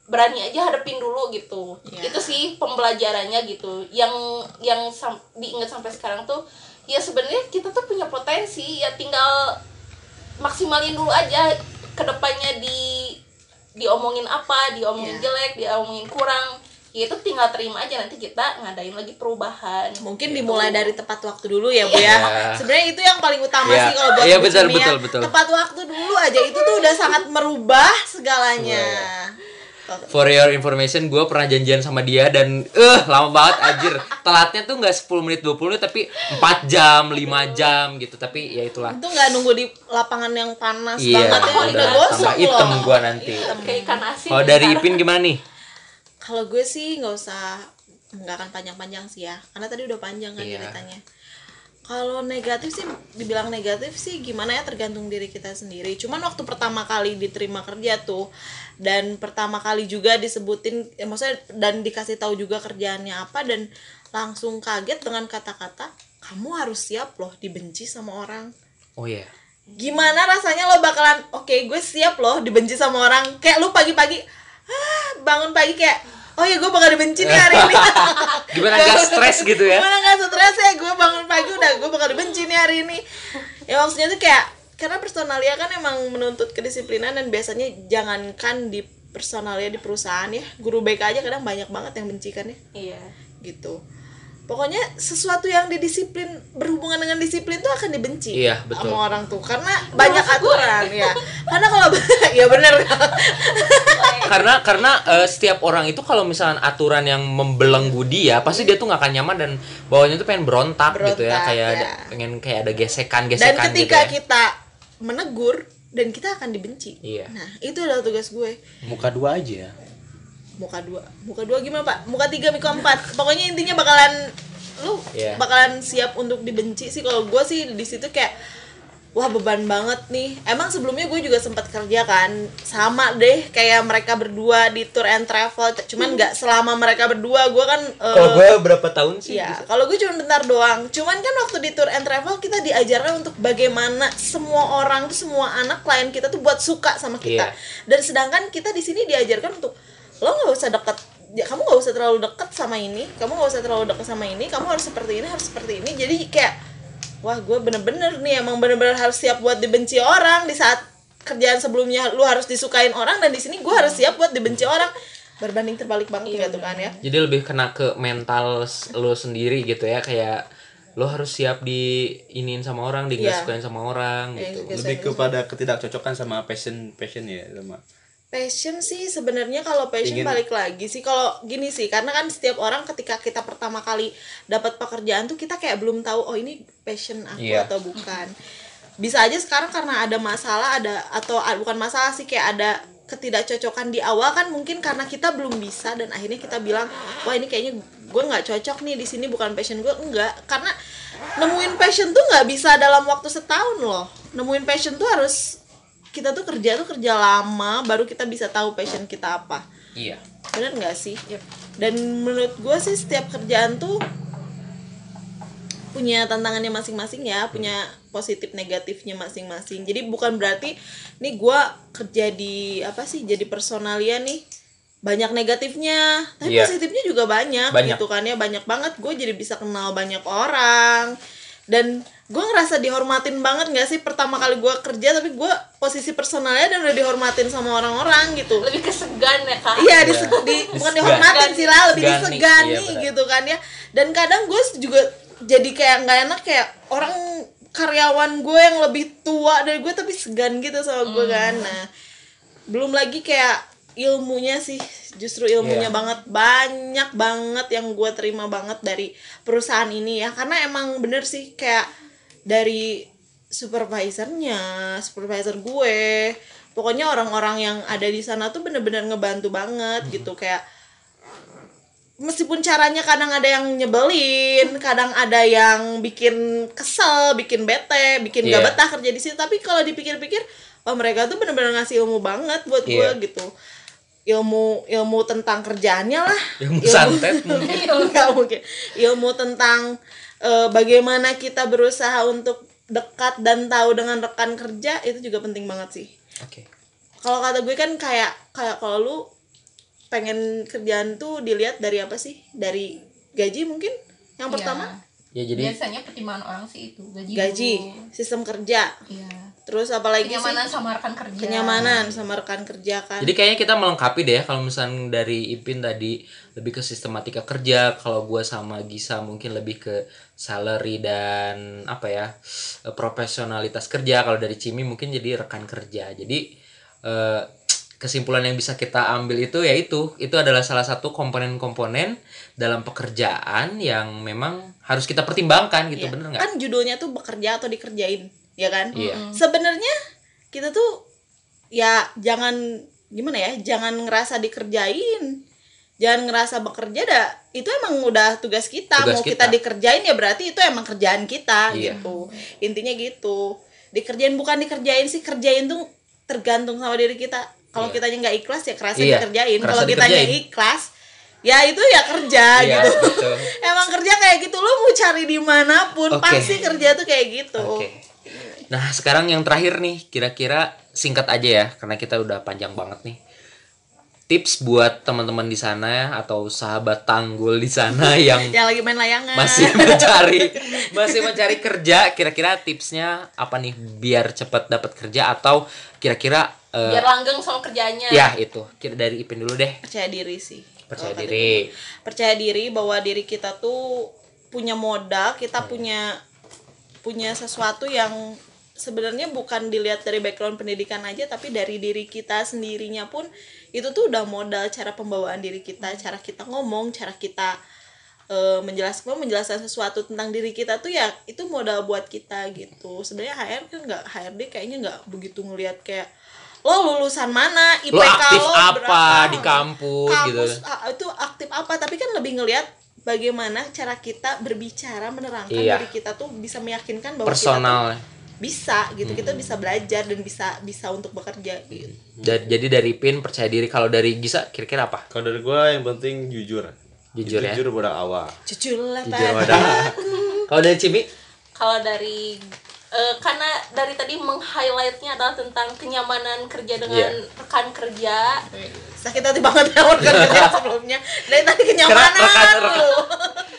berani aja hadapin dulu gitu Iya. itu sih pembelajarannya gitu yang yang sam- diingat sampai sekarang tuh ya sebenarnya kita tuh punya potensi ya tinggal maksimalin dulu aja ke depannya di diomongin apa diomongin Iya. jelek diomongin kurang ya itu tinggal terima aja nanti kita ngadain lagi perubahan mungkin Iya. dimulai dari tepat waktu dulu ya bu ya Iya. sebenarnya itu yang paling utama Iya. sih kalau buat Iya, Bu betul, betul, betul. tepat waktu dulu aja itu tuh udah sangat merubah segalanya Iya, For your information, gue pernah janjian sama dia dan eh lama banget anjir. Telatnya tuh nggak 10 menit 20 menit tapi 4 jam, 5 jam gitu. Tapi ya itulah. itu nggak nunggu di lapangan yang panas Iya, banget ya udah udah gosong tambah hitam loh gua nanti. kayak ikan asin Kalau dari. Ipin gimana nih? kalau gue sih nggak usah nggak akan panjang-panjang sih ya karena tadi udah panjang kan Iya. ceritanya kalau negatif sih dibilang negatif sih gimana ya tergantung diri kita sendiri. Cuman waktu pertama kali diterima kerja tuh dan pertama kali juga disebutin ya maksudnya dan dikasih tahu juga kerjaannya apa dan langsung kaget dengan kata-kata kamu harus siap loh dibenci sama orang. Oh iya. gimana rasanya lo bakalan oke gue siap loh dibenci sama orang. Kayak lu pagi-pagi ah, bangun pagi kayak oh ya gue bakal dibenci nih hari ini. Gimana gak stres gitu ya? gimana gak stres ya? Gue bangun pagi udah gue bakal dibenci nih hari ini. Ya maksudnya tuh kayak karena personalia kan emang menuntut kedisiplinan dan biasanya jangankan di personalia di perusahaan ya. Guru BK aja kadang banyak banget yang benci kan ya. Iya. Gitu pokoknya sesuatu yang didisiplin berhubungan dengan disiplin tuh akan dibenci Iya, betul. sama orang tuh karena banyak aturan ya karena kalau ya bener karena karena eh, setiap orang itu kalau misalnya aturan yang membelenggu dia pasti dia tuh nggak akan nyaman dan bawahnya tuh pengen berontak, gitu ya Berontak, kayak ada, ya. pengen kayak ada gesekan dan gesekan ketika gitu ya. kita menegur dan kita akan dibenci Iya. nah itu adalah tugas gue muka dua aja muka dua. Muka dua gimana pak? Muka tiga muka empat. Pokoknya intinya bakalan lu Iya. bakalan siap untuk dibenci sih. Kalau gue sih di situ kayak wah beban banget nih. Emang sebelumnya gue juga sempat kerja kan. Sama deh kayak mereka berdua di tour and travel. Cuman nggak selama mereka berdua. Gue kan eh, kalau gue berapa tahun sih? Iya, kalau gue cuma bentar doang. Cuman kan waktu di tour and travel kita diajarkan untuk bagaimana semua orang tuh semua anak klien kita tuh buat suka sama kita. Iya. Dan sedangkan kita di sini diajarkan untuk lo nggak usah dekat ya, kamu nggak usah terlalu dekat sama ini, kamu nggak usah terlalu dekat sama ini, kamu harus seperti ini, harus seperti ini. Jadi kayak wah gue bener-bener nih emang bener-bener harus siap buat dibenci orang di saat kerjaan sebelumnya lu harus disukain orang dan di sini gue harus siap buat dibenci orang berbanding terbalik banget gitu kan ya Jadi lebih kena ke mental lo sendiri gitu ya kayak lo harus siap di iniin sama orang, di Iya. sukain sama orang Iya, gitu. lebih kepada ketidakcocokan sama passion passion ya sama Passion sih sebenarnya kalau passion Ingin- balik lagi sih kalau gini sih karena kan setiap orang ketika kita pertama kali dapat pekerjaan tuh kita kayak belum tahu oh ini passion aku Iya. atau bukan. Bisa aja sekarang karena ada masalah ada atau bukan masalah sih kayak ada ketidakcocokan di awal kan mungkin karena kita belum bisa dan akhirnya kita bilang wah ini kayaknya gue nggak cocok nih di sini bukan passion gue enggak karena nemuin passion tuh nggak bisa dalam waktu setahun loh nemuin passion tuh harus kita tuh kerja tuh kerja lama baru kita bisa tahu passion kita apa. Iya. bener nggak sih? Dan menurut gue sih setiap kerjaan tuh punya tantangannya masing-masing ya punya positif negatifnya masing-masing. Jadi bukan berarti nih gue kerja di apa sih jadi personalia nih banyak negatifnya. Tapi Iya. positifnya juga banyak, Banyak. gitu kan ya banyak banget. Gue jadi bisa kenal banyak orang. Dan gue ngerasa dihormatin banget nggak sih pertama kali gue kerja tapi gue posisi personalnya dan udah dihormatin sama orang-orang gitu. Lebih kesegan ya kak? Iya, di, di- bukan dihormatin sih lah, lebih Disegani, iya gitu kan ya. Dan kadang gue juga jadi kayak nggak enak kayak orang karyawan gue yang lebih tua dari gue tapi segan gitu sama gue kan. Nah, belum lagi kayak ilmunya sih justru ilmunya Iya. banget banyak banget yang gue terima banget dari perusahaan ini ya. Karena emang bener sih kayak dari supervisornya supervisor gue pokoknya orang-orang yang ada di sana tuh bener-bener ngebantu banget gitu kayak meskipun caranya kadang ada yang nyebelin kadang ada yang bikin kesel bikin bete bikin gak Iya. betah kerja di situ tapi kalau dipikir-pikir oh mereka tuh bener-bener ngasih ilmu banget buat gue Iya. gitu ilmu ilmu tentang kerjaannya lah Ilmu santet mungkin. Mungkin ilmu tentang eh, bagaimana kita berusaha untuk dekat dan tahu dengan rekan kerja itu juga penting banget sih. Oke. kalau kata gue kan kayak kayak kalau lu pengen kerjaan tuh dilihat dari apa sih? Dari gaji mungkin yang pertama? Ya jadi biasanya pertimbangan orang sih itu gaji gaji dulu. sistem kerja. Iya. Terus apalagi sih? Kenyamanan sama rekan kerja. Kenyamanan sama rekan kerja kan. Jadi kayaknya kita melengkapi deh ya kalau misalnya dari Ipin tadi lebih ke sistematika kerja, kalau gua sama Gisa mungkin lebih ke salary dan apa ya eh, profesionalitas kerja. Kalau dari Cimi mungkin jadi rekan kerja. Jadi eh, kesimpulan yang bisa kita ambil itu yaitu itu adalah salah satu komponen-komponen dalam pekerjaan yang memang harus kita pertimbangkan gitu Iya. bener nggak? kan judulnya tuh bekerja atau dikerjain ya kan Iya. sebenarnya kita tuh ya jangan gimana ya jangan ngerasa dikerjain jangan ngerasa bekerja dah itu emang udah tugas kita Tugas mau kita. kita. dikerjain ya berarti itu emang kerjaan kita Iya. gitu intinya gitu dikerjain bukan dikerjain sih kerjain tuh tergantung sama diri kita kalau Iya. kitanya nggak ikhlas ya kerasa Iya, dikerjain kalau kitanya dikerjain. ikhlas ya itu ya kerja Iya, gitu betul. emang kerja kayak gitu lu mau cari di mana pun Oke. pasti kerja tuh kayak gitu Oke. Nah, sekarang yang terakhir nih, kira-kira singkat aja ya karena kita udah panjang banget nih. Tips buat teman-teman di sana atau sahabat tanggul di sana yang yang lagi main layangan masih mencari masih mencari kerja, kira-kira tipsnya apa nih biar cepat dapat kerja atau kira-kira eh, biar langgeng sama kerjanya ya itu. Kira dari Ipin dulu deh. percaya diri sih Percaya kata diri. gue. percaya diri bahwa diri kita tuh punya modal Hmm. kita punya punya sesuatu yang sebenarnya bukan dilihat dari background pendidikan aja tapi dari diri kita sendirinya pun itu tuh udah modal cara pembawaan diri kita cara kita ngomong cara kita eh, menjelaskan menjelaskan sesuatu tentang diri kita tuh ya itu modal buat kita gitu sebenarnya HR kan nggak HRD kayaknya nggak begitu ngelihat kayak lo lulusan mana IPK Lo aktif lo apa berapa?" di kampus, gitu. kampus ah, itu aktif apa tapi kan lebih ngelihat bagaimana cara kita berbicara menerangkan Iya. diri kita tuh bisa meyakinkan bahwa kita Personal. tuh bisa gitu kita bisa belajar dan bisa bisa untuk bekerja gitu Da- Jadi dari Ipin percaya diri kalau dari Gisa kira-kira apa? Kalau dari gua yang penting jujur. Jujur ya? Jujur pada awal. Jujur pada wadah. Kalau dari Cimi? kalau dari eh, karena dari tadi meng-highlightnya adalah tentang kenyamanan kerja dengan Iya. rekan kerja sakit hati banget ya rekan kerja sebelumnya dari tadi kenyamanan rekan- rekan-.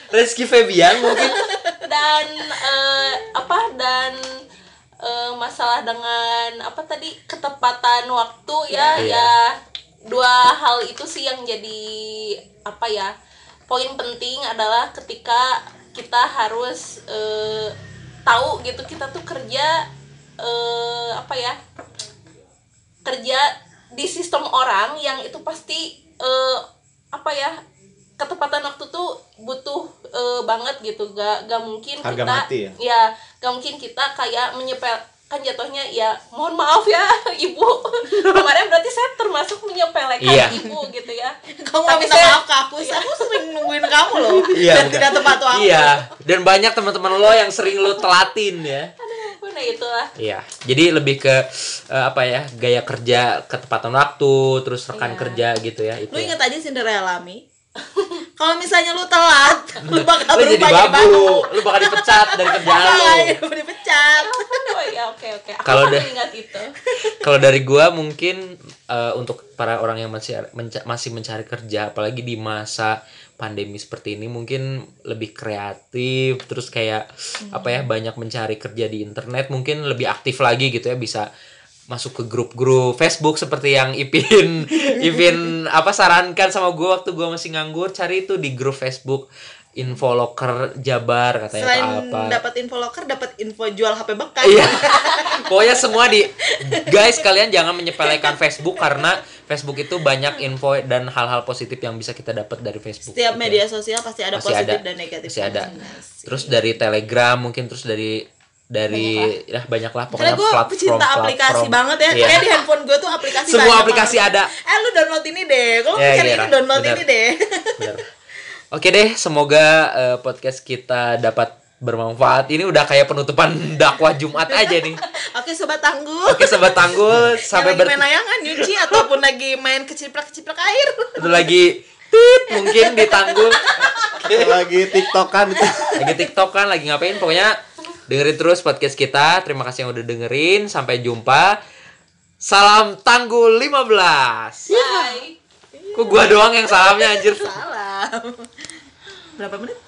Rizky Febian mungkin dan eh, apa dan eh, masalah dengan apa tadi ketepatan waktu ya Iya. ya dua hal itu sih yang jadi apa ya poin penting adalah ketika kita harus eh, tahu gitu kita tuh kerja eh, apa ya kerja di sistem orang yang itu pasti eh, apa ya ketepatan waktu tuh butuh eh, banget gitu gak gak mungkin Harga kita mati ya? ya gak mungkin kita kayak menyepel kan jatuhnya ya mohon maaf ya ibu kemarin berarti saya termasuk menyepelekan Iya. ibu gitu ya kamu nggak Tapi minta saya- maaf ke aku sih aku sering nungguin kamu loh Iya, dan tidak tepat waktu Iya, dan banyak teman-teman lo yang sering lo telatin ya. nah itulah Iya, jadi lebih ke eh, apa ya gaya kerja ketepatan waktu, terus rekan Iya. kerja gitu ya itu. lu ya. inget aja Cinderella Mi kalau misalnya lu telat lu bakal Lo jadi berubah babu, lo bakal dipecat dari kerjaan lo. Iya, dipecat. Oh ya oke oke. Aku Kalau ingat itu. Kalau dari gua mungkin eh, untuk para orang yang masih menca- masih mencari kerja, apalagi di masa pandemi seperti ini mungkin lebih kreatif, terus kayak apa ya banyak mencari kerja di internet, mungkin lebih aktif lagi gitu ya bisa masuk ke grup-grup Facebook seperti yang Ipin Ipin apa sarankan sama gua waktu gua masih nganggur cari itu di grup Facebook info locker Jabar katanya selain apa dapat info locker dapat info jual HP bekas Iya. Pokoknya semua di guys kalian jangan menyepelekan Facebook karena Facebook itu banyak info dan hal-hal positif yang bisa kita dapat dari Facebook. setiap gitu media sosial pasti ada Pasti positif ada. dan negatif Pasti ada. Terus dari Telegram mungkin terus dari dari ya banyak lah karena pokoknya gue platform pecinta aplikasi platform. banget ya Iya. kayak di handphone gue tuh aplikasi Semua banyak aplikasi banget. ada. eh lu download ini deh kalau Ya, cari iya, ini download benar. ini deh Bener. Oke deh, semoga eh, podcast kita dapat bermanfaat. Ini udah kayak penutupan dakwah Jumat aja nih. oke sobat tangguh Oke sobat tanggul sampai lagi ber main layangan nyuci ataupun lagi main keciplak-keciplak air itu lagi tit mungkin di tanggul. Lagi tiktokan lagi TikTok kan lagi ngapain pokoknya dengerin terus podcast kita. Terima kasih yang udah dengerin. Sampai jumpa. Salam tanggul 15 bye kok gua doang yang salamnya anjir? Salam. Berapa menit